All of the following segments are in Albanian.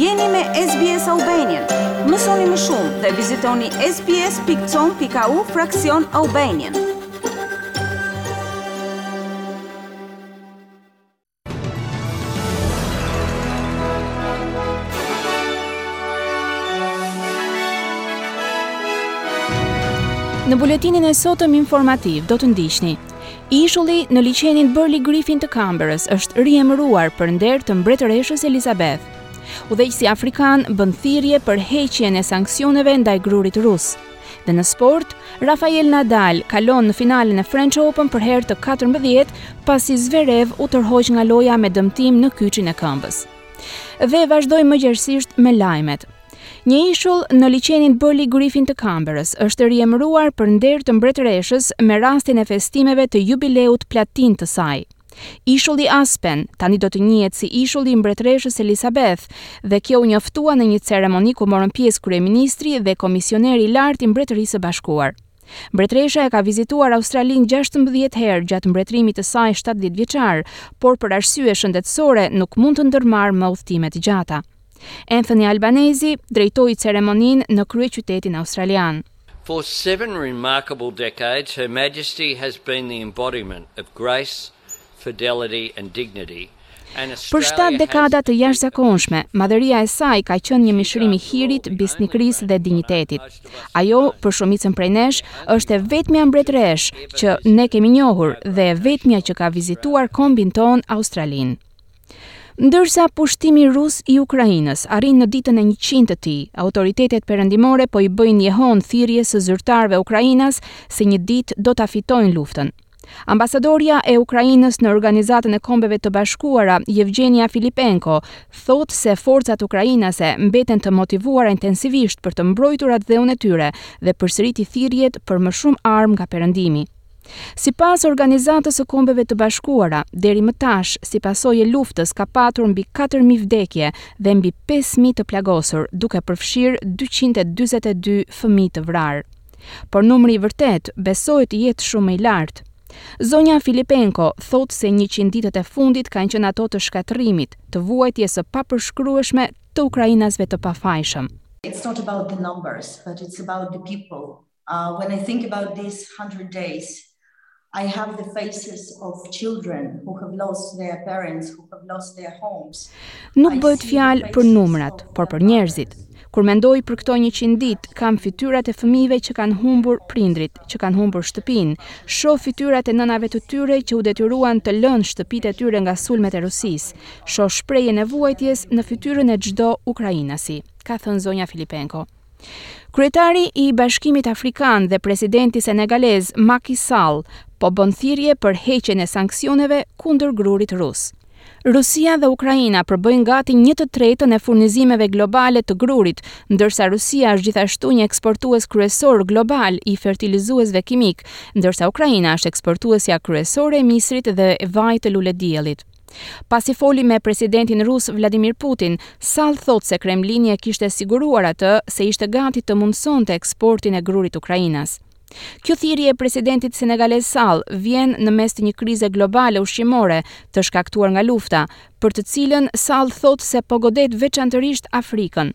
Jeni me SBS Albanian. Mësoni më shumë dhe vizitoni sbs.com.au fraksion Albanian. Në buletinin e sotëm informativ do të ndiqni. Ishulli në liqenin Burley Griffin të Kanberrës është riemëruar për nder të mbretëreshës Elizabeth. Udhëheqësi afrikan bën thirrje për heqjen e sanksioneve ndaj grurit rus. Dhe në sport, Rafael Nadal kalon në finalen e French Open për herë të 14, pasi Zverev u tërhoq nga loja me dëmtim në kyçin e këmbës. Dhe vazhdojmë më gjerësisht me lajmet. Një ishull në liqenin Burley Griffin të Kanberrës është riemëruar për nder të mbretëreshës me rastin e festimeve të jubileut platin të saj. Ishulli Aspen, tani do të njihet si Ishulli i Mbretëreshës Elizabeth, dhe kjo u njoftua në një ceremoni ku morën pjesë kryeministri dhe Komisioneri i Lartë i Mbretërisë së Bashkuar. Mbretëresha e ka vizituar Australinë gjashtëmbëdhjetë herë gjatë mbretërimit të saj shtatëdhjetë vjeçar, por për arsye shëndetësore nuk mund të ndërmarrë më udhëtime të gjata. Anthony Albanese drejtoi ceremoninë në kryeqytetin australian. For seven remarkable decades Her Majesty has been the embodiment of grace, fidelity and dignity and Australia Për shtatë dekada të jashtëzakonshme, Madhëria e saj ka qenë një mishërim i hirit, besnikërisë dhe dinjitetit. Ajo, për shumicën prej nesh, është e vetmja mbretëreshë që ne kemi njohur dhe e vetmja që ka vizituar kombin tonë, Australinë. Ndërsa pushtimi rus i Ukrainës arrin në ditën e njëqind të tij, autoritetet perëndimore po i bëjnë jehonë thirrjes së zyrtarëve ukrainas se një ditë do ta fitojnë luftën. Ambasadorja e Ukrainës në Organizatën e Kombeve të Bashkuara, Yevheniia Filipenko, thotë se forcat ukrainase mbeten të motivuara intensivisht për të mbrojtur atdheun e tyre dhe përsëriti thirrjet për më shumë armë nga Perëndimi. Sipas Organizatës së Kombeve të Bashkuara, deri më tash, si pasojë e luftës ka patur mbi katër mijë vdekje dhe mbi pesë mijë të plagosur, duke përfshirë dyqind e dyzet e dy fëmijë të vrarë. Por numri i vërtetë besohet të jetë shumë më i lartë. Zonja Filipenko thotë se njëqind ditët e fundit kanë qenë ato të shkatërrimit, të vuajtjes së papërshkrueshme të ukrainasve të pafajshëm. Uh, when I think about these 100 days, I have the faces of children who have lost their parents, who have lost their homes. Nuk bëhet fjalë për numrat, por për njerëzit. Kur mendoj për këto 100 ditë, kam fytyrat e fëmijëve që kanë humbur prindërit, që kanë humbur shtëpinë, shoh fytyrat e nënave të tyre që u detyruan të lënë shtëpitë e tyre nga sulmet e Rusisë, shoh shprehjen e vuajtjes në fytyrën e çdo ukrainasi, ka thënë zonja Filipenko. Kryetari i Bashkimit Afrikan dhe presidenti senegalez Macky Sall po bën thirrje për heqjen e sanksioneve kundër grurit rus. Rusia dhe Ukraina përbëjnë gati një të tretën e furnizimeve globale të grurit, ndërsa Rusia është gjithashtu një eksportues kryesor global i fertilizuesve kimikë, ndërsa Ukraina është eksportuesja kryesore e misrit dhe vajit të lulediellit. Pasi foli me presidentin rus Vladimir Putin, Sall thotë se Kremlini e kishte siguruar atë se ishte gati të mundësonte eksportin e grurit ukrainas. Kjo thirrje e presidentit senegalez Sall vjen në mes të një krize globale ushqimore të shkaktuar nga lufta, për të cilën Sall thotë se po godet veçantërisht Afrikën.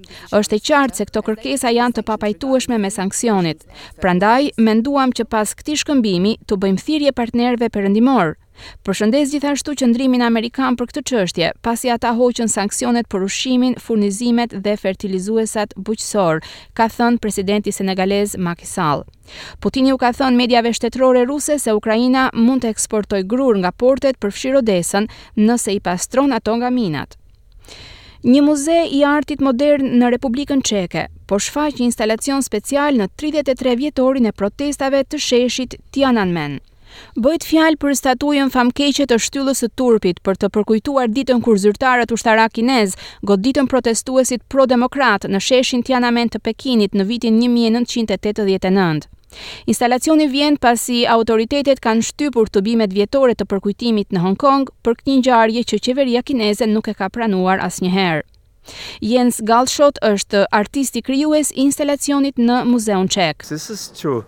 Është e qartë se këto kërkesa janë të papajtueshme me sanksionet. Prandaj, menduam që pas këtij shkëmbimi t'u bëjmë thirrje partnerëve perëndimorë. Përshëndes gjithashtu qëndrimin amerikan për këtë çështje, pasi ata hoqën sanksionet për ushqimin, furnizimet dhe fertilizuesit bujqësorë, ka thënë presidenti senegalez Macky Sall. Putini u ka thënë mediave shtetërore ruse se Ukraina mund të eksportojë grurë nga portet, përfshirë Odesën, nëse i pastron ato nga minat. Një muze i artit modern në Republikën Çeke po shfaq një instalacion special në 33 vjetorin e protestave të sheshit Tiananmen. Bëhet fjalë për statujën famkeqe të shtyllës së turpit për të përkujtuar ditën kur zyrtarët ushtarakë kinezë goditën protestuesit pro-demokratë në sheshin Tiananmen të Pekinit në vitin 1989. Instalacioni vjen pasi autoritetet kanë shtypur tubimet vjetore të përkujtimit në Hong Kong për një ngjarje që qeveria kineze nuk e ka pranuar asnjëherë. Jens Galschiot është artisti krijues i instalacionit në Muzeun Çek. This is to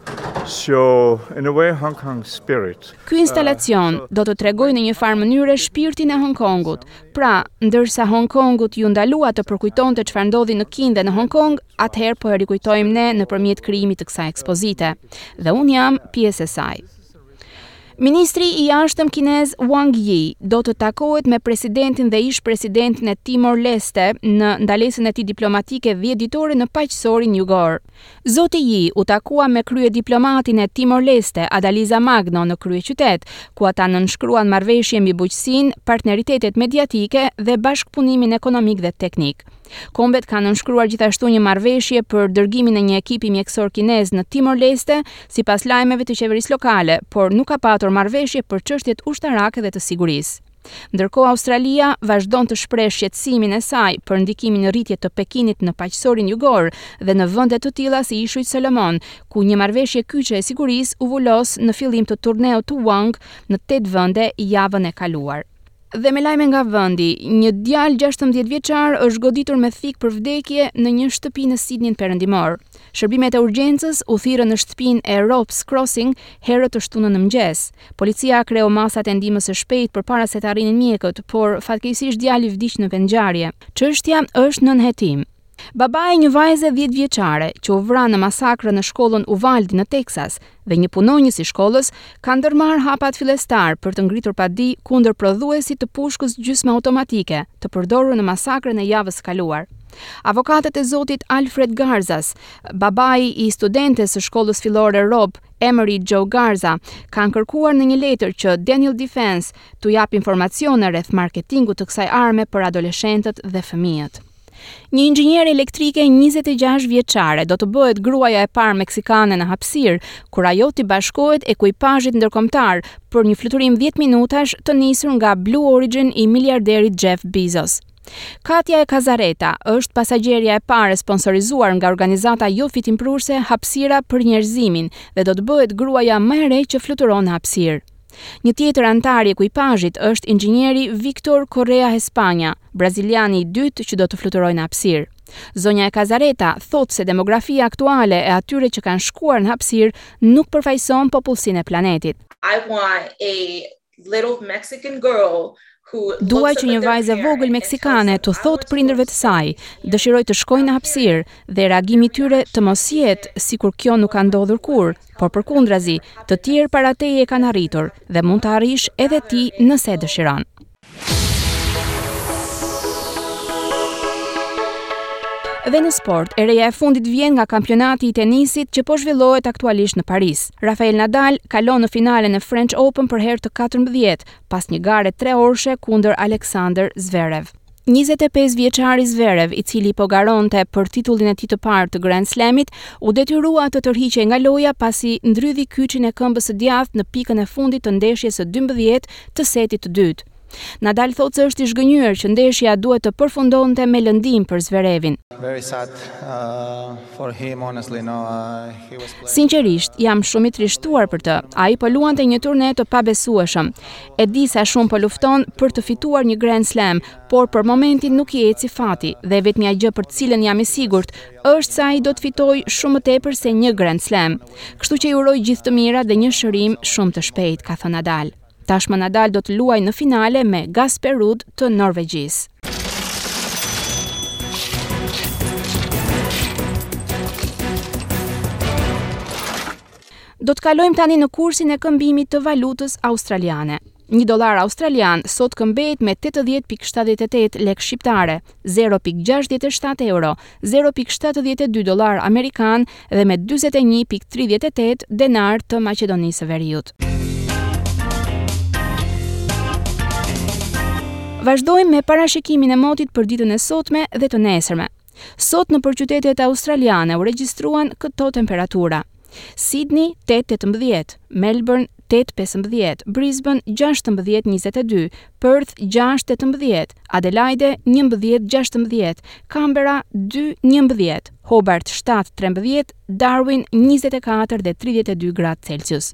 show in a way Hong Kong spirit. Ky instalacion uh, do të tregojë në një farë mënyre shpirtin e Hong Kongut, Pra, ndërsa Hong Kongut iu ndalua të përkujtonte çfarë ndodhi në Kinë dhe në Hong Kong, atëherë po e rikujtojmë ne nëpërmjet krijimit të kësaj ekspozite. Dhe unë jam pjesë e saj. Ministri i Jashtëm kinez Wang Yi do të takohet me presidentin dhe ish-presidentin e Timor Leste në ndalesën e tij diplomatike dhjetëditore në Paqësorin Jugor. Zoti Yi u takua me kryediplomatin e Timor-Leste, Adaliza Magno në kryeqytet, ku ata nënshkruan marrëveshje mbi bujqësinë, partneritetet mediatike dhe bashkëpunimin ekonomik dhe teknik. Kombet kanë nënshkruar gjithashtu një marrëveshje për dërgimin e një ekipi mjekësor kinez në Timor-Leste, sipas lajmeve të qeverisë lokale, por nuk ka patur marrëveshje për çështjet ushtarake dhe të sigurisë. Ndërkohë Australia vazhdon të shprehë shqetësimin e saj për ndikimin në rritje të Pekinit në paqësorin jugor dhe në vende të tilla si Ishujt Solomon, ku një marrëveshje kyçe e sigurisë u vulos në fillim të turneut të Wang në tetë vende javën e kaluar. Dhe me lajme nga vendi, një djalë gjashtëmbëdhjetë vjeçar është goditur me thikë për vdekje në një shtëpi në Sidnin Perëndimor. Shërbimet e urgjencës u thirrën në shtëpinë e Ropes Crossing herët të shtunën në mëngjes. Policia kreu masat e ndihmës së shpejtë përpara se të arrinin mjekët, por fatkeqësisht djali vdiq në vendngjarje. Çështja është nën hetim. Babai i një vajze dhjetë vjeçare, që u vra në masakrën në shkollën Uvalde në Teksas, dhe një punonjës i shkollës, kanë ndërmarrë hapat fillestarë për të ngritur padi kundër prodhuesit të pushkës gjysmëautomatike të përdorur në masakrën e javës së kaluar. Avokatët e zotit Alfred Garzas, babai i studentes së shkollës fillore Robb Amerie Jo Garza, kanë kërkuar në një letër që Daniel Defense t'u japë informacione rreth marketingut të kësaj arme për adoleshentët dhe fëmijët. Një inxhiniere elektrike 26 vjeçare do të bëhet gruaja e parë meksikane në hapësirë, kur ajo t'i bashkohet ekuipazhit ndërkombëtar për një fluturim 10 minutash të nisur nga Blue Origin i miliarderit Jeff Bezos. Katya Echazarreta është pasagjerja e parë e sponsorizuar nga organizata jofitimprurëse Hapësira për Njerëzimin dhe do të bëhet gruaja më e re që fluturon në hapësirë. Një tjetër anëtar i ekuipazhit është inxhinieri Victor Correa Hespanha, braziliani i dytë që do të fluturojë në hapësirë. Zonja Echazarreta thotë se demografia aktuale e atyre që kanë shkuar në hapësirë nuk përfaqëson popullsinë e planetit. I want a little Mexican girl Dua që një vajzë e vogël meksikane t'u thotë prindërve të saj, dëshiroj të shkoj në hapësirë dhe reagimi i tyre të mos jetë sikur kjo nuk ka ndodhur kurrë, por përkundrazi, të tjerë para teje e kanë arritur dhe mund të arrish edhe ti nëse e dëshiron. Dhe në sport, e reja e fundit vjen nga kampionati i tenisit që po zhvillohet aktualisht në Paris. Rafael Nadal kalon në finalen e French Open për herë të katërmbëdhjetë, pas një gare treorëshe kundër Alexander Zverev. Njëzet e pesë vjeçari Zverev, i cili po garonte për titullin e tij të parë të Grand Slam-it, u detyrua të tërhiqej nga loja pasi ndrydhi kyçin e këmbës së djathtë në pikën e fundit të ndeshjes së dymbëdhjetë të setit të dytë. Nadal thotë se është i zhgënjyer që ndeshja duhet të përfundonte me lëndim për Zverevin. Sinqerisht, jam shumë i trishtuar për të. Ai po luante një turne të pabesueshëm. E di sa shumë po lufton për të fituar një Grand Slam, por për momentin nuk i eci fati dhe e vetmja gjë për të cilën jam i sigurt është se ai do të fitojë shumë më tepër se një Grand Slam. Kështu që i uroj gjithë të mirat dhe një shërim shumë të shpejtë, ka thënë Nadal. Tashmë Nadal do të luajë në finale me Casper Ruud të Norvegjisë. Do të kalojmë tani në kursin e këmbimit të valutës australiane. Një dolar australian sot këmbehet me 80.78 lek shqiptare, 0.67 euro zero pikë shtatëdhjetë e dy dollarë amerikanë dhe me dyzet e një pikë tridhjetë e tetë denarë të Maqedonisë së Veriut. Vazhdojmë me parashikimin e motit për ditën e sotme dhe të nesërme. Sot nëpër qytetet australiane u regjistruan këto temperatura: Sidni, tetë tetëmbëdhjetë, Melburn, tetë pesëmbëdhjetë, Brisbën, gjashtëmbëdhjetë njëzet e dy, Përth, gjashtë tetëmbëdhjetë, Adelaide, njëmbëdhjetë gjashtëmbëdhjetë, Kanberra, dy njëmbëdhjetë, Hobart, shtatë trembëdhjetë, Darwin, njëzet e katër dhe tridhjetë e dy gradë Celsius.